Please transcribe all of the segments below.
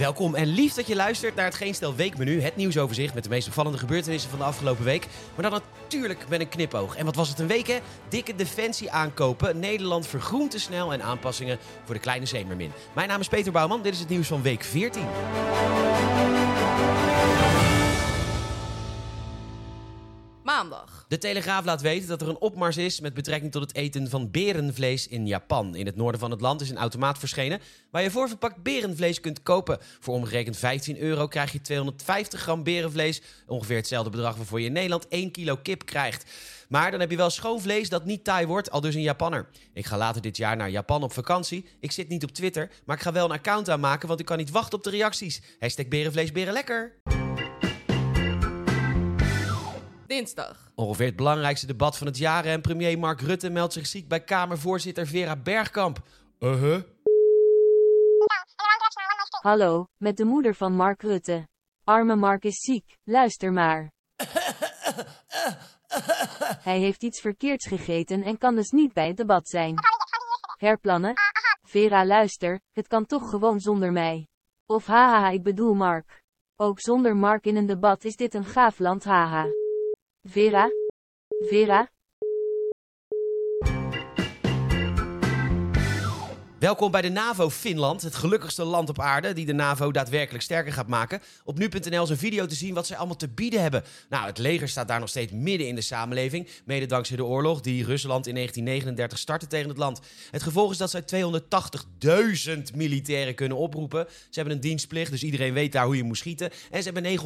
Welkom en lief dat je luistert naar het Geen Stel Weekmenu, het nieuwsoverzicht met de meest opvallende gebeurtenissen van de afgelopen week. Maar dan natuurlijk met een knipoog. En wat was het een week hè? Dikke defensie aankopen, Nederland vergroent te snel en aanpassingen voor de kleine zeemermin. Mijn naam is Peter Bouwman, dit is het nieuws van week 14. De Telegraaf laat weten dat er een opmars is met betrekking tot het eten van berenvlees in Japan. In het noorden van het land is een automaat verschenen waar je voorverpakt berenvlees kunt kopen. Voor omgerekend 15 euro krijg je 250 gram berenvlees, ongeveer hetzelfde bedrag waarvoor je in Nederland 1 kilo kip krijgt. Maar dan heb je wel schoon vlees dat niet taai wordt, al dus een Japanner. Ik ga later dit jaar naar Japan op vakantie. Ik zit niet op Twitter, maar ik ga wel een account aanmaken, want ik kan niet wachten op de reacties. Hashtag berenvlees, beren lekker. Dinsdag. Ongeveer het belangrijkste debat van het jaar en premier Mark Rutte meldt zich ziek bij Kamervoorzitter Vera Bergkamp. Uh-huh. Hallo, met de moeder van Mark Rutte. Arme Mark is ziek, luister maar. Hij heeft iets verkeerds gegeten en kan dus niet bij het debat zijn. Herplannen? Vera luister, het kan toch gewoon zonder mij. Of haha ik bedoel Mark. Ook zonder Mark in een debat is dit een gaaf land haha. Vera? Vera? Welkom bij de NAVO Finland, het gelukkigste land op aarde die de NAVO daadwerkelijk sterker gaat maken. Op nu.nl is een video te zien wat zij allemaal te bieden hebben. Nou, het leger staat daar nog steeds midden in de samenleving, mede dankzij de oorlog die Rusland in 1939 startte tegen het land. Het gevolg is dat zij 280.000 militairen kunnen oproepen. Ze hebben een dienstplicht, dus iedereen weet daar hoe je moet schieten. En ze hebben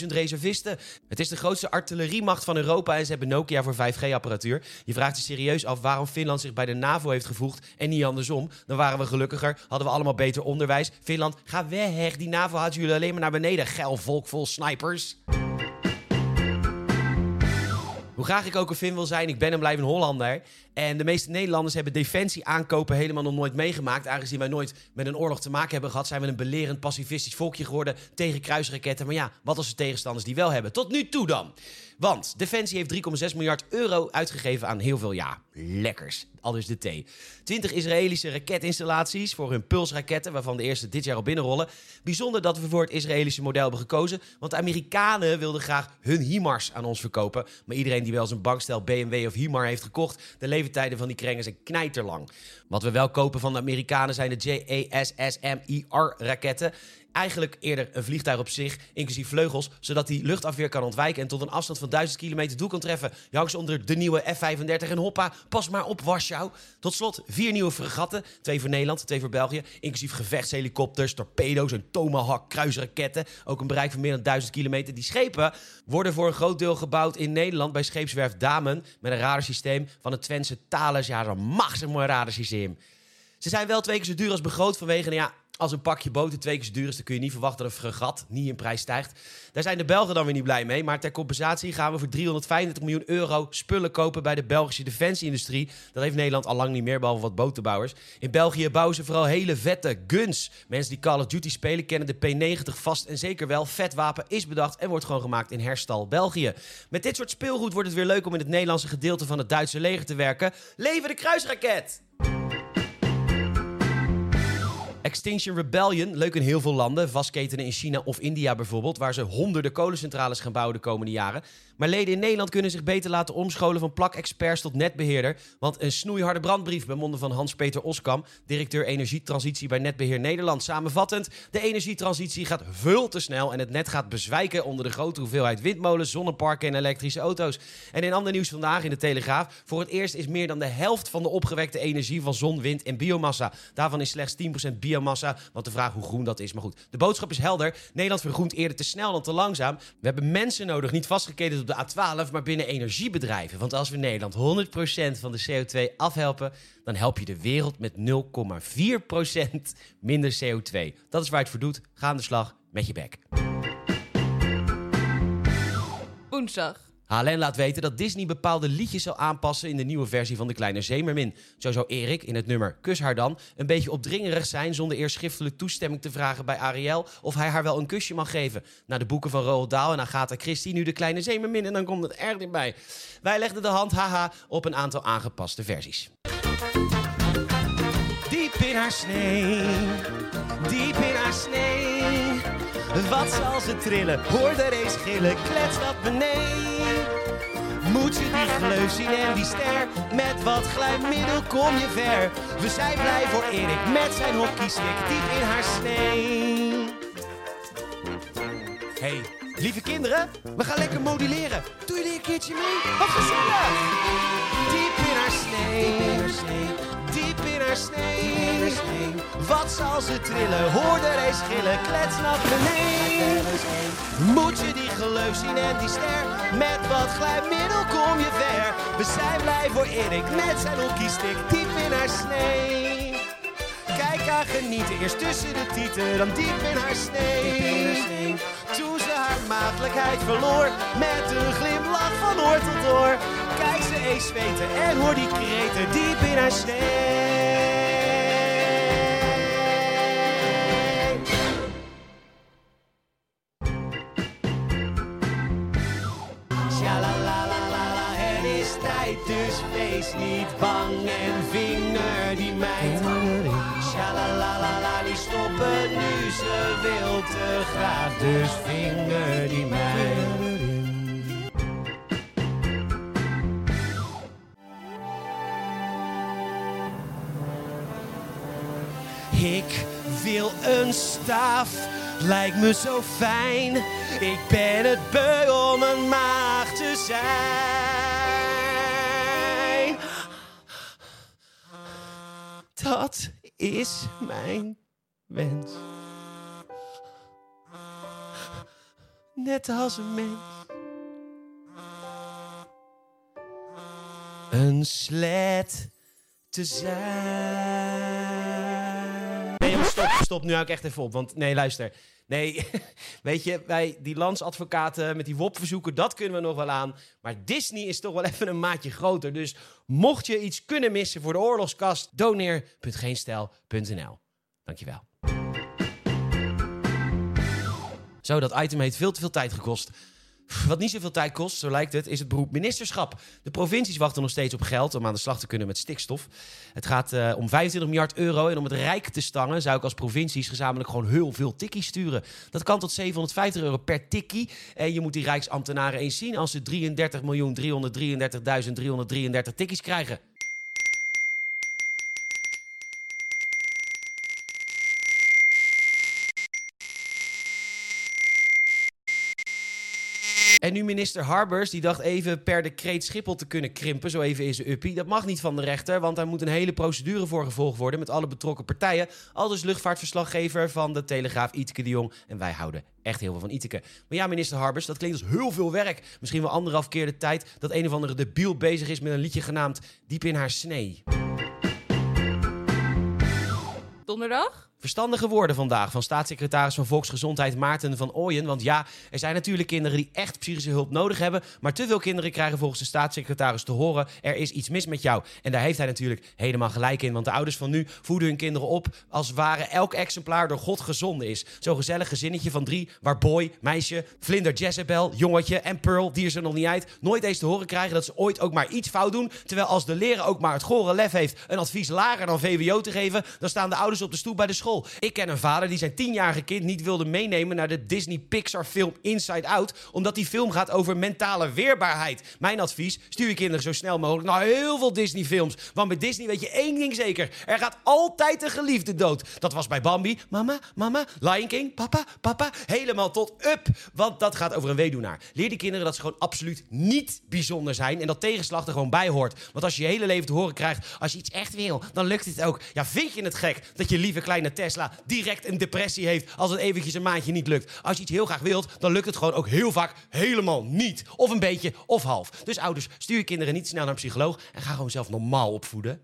900.000 reservisten. Het is de grootste artilleriemacht van Europa en ze hebben Nokia voor 5G-apparatuur. Je vraagt je serieus af waarom Finland zich bij de NAVO heeft gevoegd en niet andersom. Dan waren we gelukkiger, hadden we allemaal beter onderwijs. Finland, ga weg. Die NAVO houdt jullie alleen maar naar beneden. Geil volk vol snipers. Hoe graag ik ook een Fin wil zijn, ik ben en blijf een Hollander. En de meeste Nederlanders hebben defensie aankopen helemaal nog nooit meegemaakt. Aangezien wij nooit met een oorlog te maken hebben gehad, zijn we een belerend pacifistisch volkje geworden tegen kruisraketten. Maar ja, wat als de tegenstanders die wel hebben? Tot nu toe dan. Want Defensie heeft 3,6 miljard euro uitgegeven aan heel veel, ja, lekkers. Al dus de T. 20 Israëlische raketinstallaties voor hun pulsraketten, waarvan de eerste dit jaar al binnenrollen. Bijzonder dat we voor het Israëlische model hebben gekozen, want de Amerikanen wilden graag hun HIMARS aan ons verkopen. Maar iedereen die wel eens een bankstel BMW of HIMAR heeft gekocht, de leeftijden van die krengen zijn knijterlang. Wat we wel kopen van de Amerikanen zijn de JASSMIR-raketten eigenlijk eerder een vliegtuig op zich, inclusief vleugels, zodat die luchtafweer kan ontwijken en tot een afstand van 1000 kilometer doel kan treffen. Je hangt onder de nieuwe F-35 en hoppa, pas maar op Warschau. Tot slot vier nieuwe fregatten, twee voor Nederland, twee voor België, inclusief gevechtshelikopters, torpedo's en Tomahawk kruisraketten. Ook een bereik van meer dan 1000 kilometer. Die schepen worden voor een groot deel gebouwd in Nederland bij scheepswerf Damen met een radarsysteem van het Twentse Thales. Ja, zo'n machtig mooi radarsysteem. Ze zijn wel twee keer zo duur als begroot vanwege, nou ja, als een pakje boter twee keer zo duur is, dan kun je niet verwachten dat een fregat niet in prijs stijgt. Daar zijn de Belgen dan weer niet blij mee. Maar ter compensatie gaan we voor 335 miljoen euro spullen kopen bij de Belgische defensieindustrie. Dat heeft Nederland al lang niet meer, behalve wat boterbouwers. In België bouwen ze vooral hele vette guns. Mensen die Call of Duty spelen kennen de P90 vast en zeker wel. Vet wapen is bedacht en wordt gewoon gemaakt in Herstal, België. Met dit soort speelgoed wordt het weer leuk om in het Nederlandse gedeelte van het Duitse leger te werken. Leven de kruisraket! Extinction Rebellion, leuk in heel veel landen, vastketenen in China of India bijvoorbeeld, waar ze honderden kolencentrales gaan bouwen de komende jaren. Maar leden in Nederland kunnen zich beter laten omscholen van plak-experts tot netbeheerder. Want een snoeiharde brandbrief bij monden van Hans-Peter Oskam, directeur energietransitie bij Netbeheer Nederland. Samenvattend, de energietransitie gaat veel te snel en het net gaat bezwijken onder de grote hoeveelheid windmolens, zonneparken en elektrische auto's. En in ander nieuws vandaag in de Telegraaf, voor het eerst is meer dan de helft van de opgewekte energie van zon, wind en biomassa. Daarvan is slechts 10% want de vraag hoe groen dat is. Maar goed, de boodschap is helder. Nederland vergroent eerder te snel dan te langzaam. We hebben mensen nodig, niet vastgeketend op de A12, maar binnen energiebedrijven. Want als we Nederland 100% van de CO2 afhelpen, dan help je de wereld met 0,4% minder CO2. Dat is waar het voor doet. Ga aan de slag met je bek. Woensdag. HLN laat weten dat Disney bepaalde liedjes zal aanpassen in de nieuwe versie van De Kleine Zeemermin. Zo zou Erik in het nummer Kus haar dan een beetje opdringerig zijn zonder eerst schriftelijk toestemming te vragen bij Ariel of hij haar wel een kusje mag geven. Na de boeken van Roald Dahl en Agatha Christie nu De Kleine Zeemermin en dan komt het erg dichtbij. Wij legden de hand haha op een aantal aangepaste versies. Die diep in haar snee. Diep in haar snee. Wat zal ze trillen? Hoor de race gillen, klets wat beneden. Moet je die gleuf zien en die ster Met wat glijmiddel kom je ver We zijn blij voor Erik met zijn hockeystick Diep in haar snee Hey, lieve kinderen, we gaan lekker modelleren. Doe jullie een keertje mee? Wat gezellig! Diep diep in haar snee. Wat zal ze trillen? Hoor de race gillen, klets naar beneden. Moet je die gleuf zien en die ster? Met wat glijmiddel kom je ver. We zijn blij voor Erik met zijn hockeystick diep in haar snee. Kijk haar genieten, eerst tussen de tieten, dan diep in haar snee. Toen ze haar maagdelijkheid verloor, met een glimlach van oor tot oor. Kijk ze eens zweten en hoor die kreten diep in haar snee. Wees niet bang en vinger die meid. Shalalalala, die stoppen nu, ze wil te graag, dus vinger die meid. Ik wil een staaf, lijkt me zo fijn. Ik ben het beu om een maag te zijn. Dat is mijn wens. Net als een mens. Een slet te zijn. Nee, stop, stop. Nu hou ik echt even op. Want nee, luister. Nee, weet je, wij, die landsadvocaten met die WOP-verzoeken, dat kunnen we nog wel aan. Maar Disney is toch wel even een maatje groter. Dus mocht je iets kunnen missen voor de oorlogskast, doneer.geenstijl.nl. Dankjewel. Zo, dat item heeft veel te veel tijd gekost. Wat niet zoveel tijd kost, zo lijkt het, is het beroep ministerschap. De provincies wachten nog steeds op geld om aan de slag te kunnen met stikstof. Het gaat eh, om 25 miljard euro en om het rijk te stangen zou ik als provincies gezamenlijk gewoon heel veel tikkies sturen. Dat kan tot 750 euro per tikkie. En je moet die rijksambtenaren eens zien als ze 33.333.333 tikkies krijgen. En nu minister Harbers, die dacht even per decreet Schiphol te kunnen krimpen, zo even in zijn uppie. Dat mag niet van de rechter, want daar moet een hele procedure voor gevolgd worden met alle betrokken partijen. Aldus luchtvaartverslaggever van de Telegraaf, Iteke de Jong. En wij houden echt heel veel van Iteke. Maar ja, minister Harbers, dat klinkt als heel veel werk. Misschien wel anderhalf keer de tijd dat een of andere debiel bezig is met een liedje genaamd Diep in haar snee. Donderdag? Verstandige woorden vandaag van staatssecretaris van Volksgezondheid Maarten van Ooyen. Want ja, er zijn natuurlijk kinderen die echt psychische hulp nodig hebben. Maar te veel kinderen krijgen volgens de staatssecretaris te horen: er is iets mis met jou. En daar heeft hij natuurlijk helemaal gelijk in. Want de ouders van nu voeden hun kinderen op als ware elk exemplaar door God gezonden is. Zo'n gezellig gezinnetje van drie, waar boy, meisje, vlinder Jezebel, jongetje en Pearl, die er ze nog niet uit, nooit eens te horen krijgen dat ze ooit ook maar iets fout doen. Terwijl als de leraar ook maar het gore lef heeft een advies lager dan VWO te geven, dan staan de ouders op de stoep bij de school. Ik ken een vader die zijn tienjarige kind niet wilde meenemen naar de Disney Pixar film Inside Out, omdat die film gaat over mentale weerbaarheid. Mijn advies, stuur je kinderen zo snel mogelijk naar heel veel Disney films. Want bij Disney weet je één ding zeker, er gaat altijd een geliefde dood. Dat was bij Bambi, mama, mama, Lion King, papa, papa, helemaal tot up. Want dat gaat over een weduwnaar. Leer die kinderen dat ze gewoon absoluut niet bijzonder zijn en dat tegenslag er gewoon bij hoort. Want als je je hele leven te horen krijgt, als je iets echt wil, dan lukt het ook. Ja, vind je het gek dat je lieve kleine Tesla direct een depressie heeft als het eventjes een maandje niet lukt? Als je iets heel graag wilt, dan lukt het gewoon ook heel vaak helemaal niet. Of een beetje, of half. Dus ouders, stuur je kinderen niet snel naar een psycholoog en ga gewoon zelf normaal opvoeden.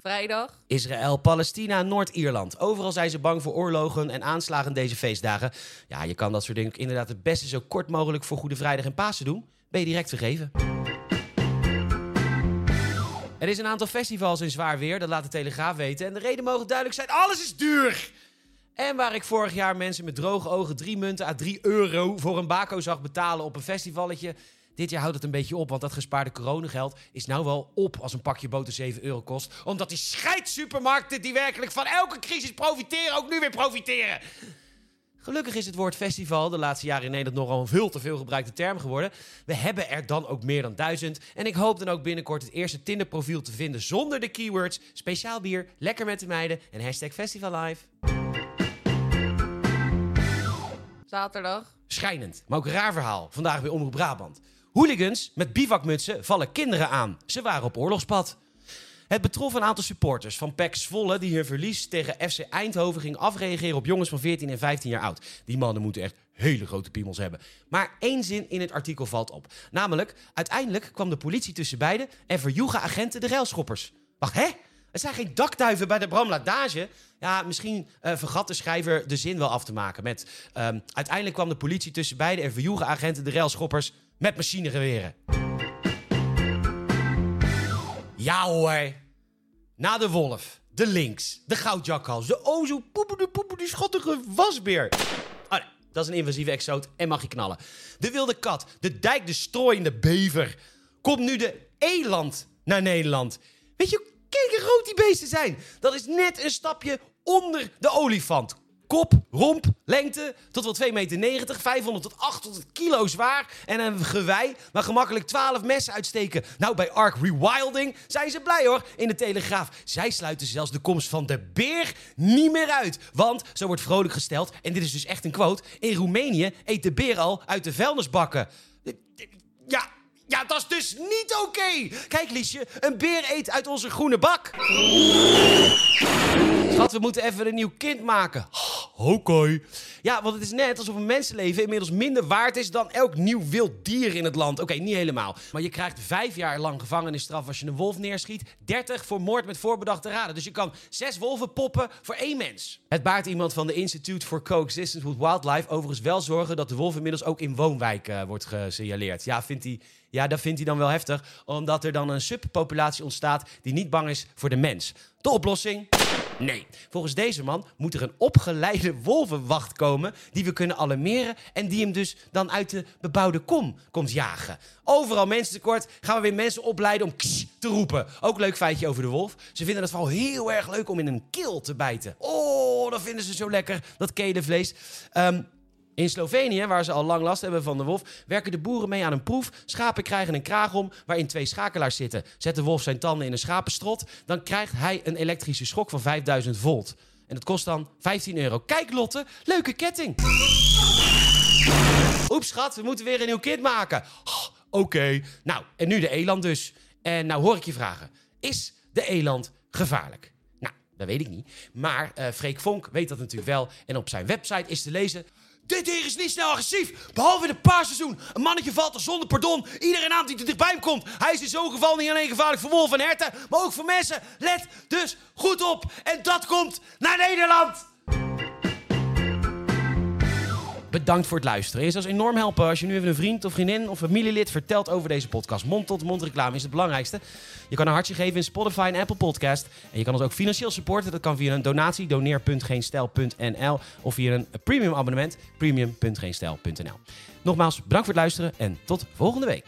Vrijdag? Israël, Palestina, Noord-Ierland. Overal zijn ze bang voor oorlogen en aanslagen deze feestdagen. Ja, je kan dat soort dingen inderdaad het beste zo kort mogelijk voor Goede Vrijdag en Pasen doen. Ben je direct vergeven. Er is een aantal festivals in zwaar weer, dat laat de Telegraaf weten. En de reden mogen duidelijk zijn, alles is duur! En waar ik vorig jaar mensen met droge ogen drie munten à 3 euro voor een bako zag betalen op een festivalletje... Dit jaar houdt het een beetje op, want dat gespaarde coronageld is nou wel op als een pakje boter 7 euro kost. Omdat die scheidsupermarkten die werkelijk van elke crisis profiteren, ook nu weer profiteren. Gelukkig is het woord festival de laatste jaren in Nederland nogal een veel te veel gebruikte term geworden. We hebben er dan ook meer dan duizend. En ik hoop dan ook binnenkort het eerste Tinder-profiel te vinden zonder de keywords speciaal bier, lekker met de meiden en hashtag festival live. Zaterdag. Schrijnend, maar ook raar verhaal. Vandaag bij Omroep Brabant. Hooligans met bivakmutsen vallen kinderen aan. Ze waren op oorlogspad. Het betrof een aantal supporters van PEC Zwolle die hun verlies tegen FC Eindhoven ging afreageren op jongens van 14 en 15 jaar oud. Die mannen moeten echt hele grote piemels hebben. Maar één zin in het artikel valt op. Namelijk, uiteindelijk kwam de politie tussen beiden en verjoegen agenten de railschoppers. Wacht, hè? Er zijn geen dakduiven bij de Bramladage. Ja, misschien eh, vergat de schrijver de zin wel af te maken met... ehm, uiteindelijk kwam de politie tussen beiden en verjoegen agenten de railschoppers met machinegeweren. Ja hoor. Na de wolf, de lynx, de goudjakhals, de o zo poeperde poeperde schattige wasbeer. Oh nee, dat is een invasieve exoot en mag je knallen. De wilde kat, de dijk, de strooiende bever. Komt nu de eland naar Nederland. Weet je hoe groot die beesten zijn? Dat is net een stapje onder de olifant. Kop, romp, lengte tot wel 2,90 meter, 500 tot 800 kilo zwaar en een gewei waar gemakkelijk 12 messen uitsteken. Nou, bij Ark Rewilding zijn ze blij hoor in de Telegraaf. Zij sluiten zelfs de komst van de beer niet meer uit. Want, zo wordt vrolijk gesteld, en dit is dus echt een quote, in Roemenië eet de beer al uit de vuilnisbakken. Ja, dat is dus niet oké. Kijk, Liesje, een beer eet uit onze groene bak. Schat, we moeten even een nieuw kind maken. Oké. Ja, want het is net alsof een mensenleven inmiddels minder waard is dan elk nieuw wild dier in het land. Oké, niet helemaal. Maar je krijgt vijf jaar lang gevangenisstraf als je een wolf neerschiet. 30 voor moord met voorbedachte raden. Dus je kan zes wolven poppen voor één mens. Het baart iemand van de Institute for Coexistence with Wildlife overigens wel zorgen dat de wolf inmiddels ook in woonwijken eh, wordt gesignaleerd. Ja, vindt hij... Ja, dat vindt hij dan wel heftig, omdat er dan een subpopulatie ontstaat die niet bang is voor de mens. De oplossing? Nee. Volgens deze man moet er een opgeleide wolvenwacht komen die we kunnen alarmeren en die hem dus dan uit de bebouwde kom komt jagen. Overal mensen tekort gaan we weer mensen opleiden om te roepen. Ook leuk feitje over de wolf. Ze vinden het vooral heel erg leuk om in een keel te bijten. Oh, dat vinden ze zo lekker, dat kelenvlees. Ehm in Slovenië, waar ze al lang last hebben van de wolf, werken de boeren mee aan een proef. Schapen krijgen een kraag om waarin twee schakelaars zitten. Zet de wolf zijn tanden in een schapenstrot, dan krijgt hij een elektrische schok van 5000 volt. En dat kost dan 15 euro. Kijk Lotte, leuke ketting. Oeps schat, we moeten weer een nieuw kind maken. Oh, Oké, nou en nu de eland dus. En nou hoor ik je vragen, is de eland gevaarlijk? Nou, dat weet ik niet. Maar eh Freek Vonk weet dat natuurlijk wel. En op zijn website is te lezen... Dit dier is niet snel agressief. Behalve in het paarseizoen. Een mannetje valt er zonder pardon. Iedereen aan die er dichtbij hem komt. Hij is in zo'n geval niet alleen gevaarlijk voor wolven en herten, maar ook voor mensen. Let dus goed op. En dat komt naar Nederland. Bedankt voor het luisteren. Je zou ons enorm helpen als je nu even een vriend of vriendin of familielid vertelt over deze podcast. Mond-tot-mond reclame is het belangrijkste. Je kan een hartje geven in Spotify en Apple Podcast. En je kan ons ook financieel supporten. Dat kan via een donatie, doneer.geenstijl.nl of via een premium abonnement, premium.geenstijl.nl. Nogmaals, bedankt voor het luisteren en tot volgende week.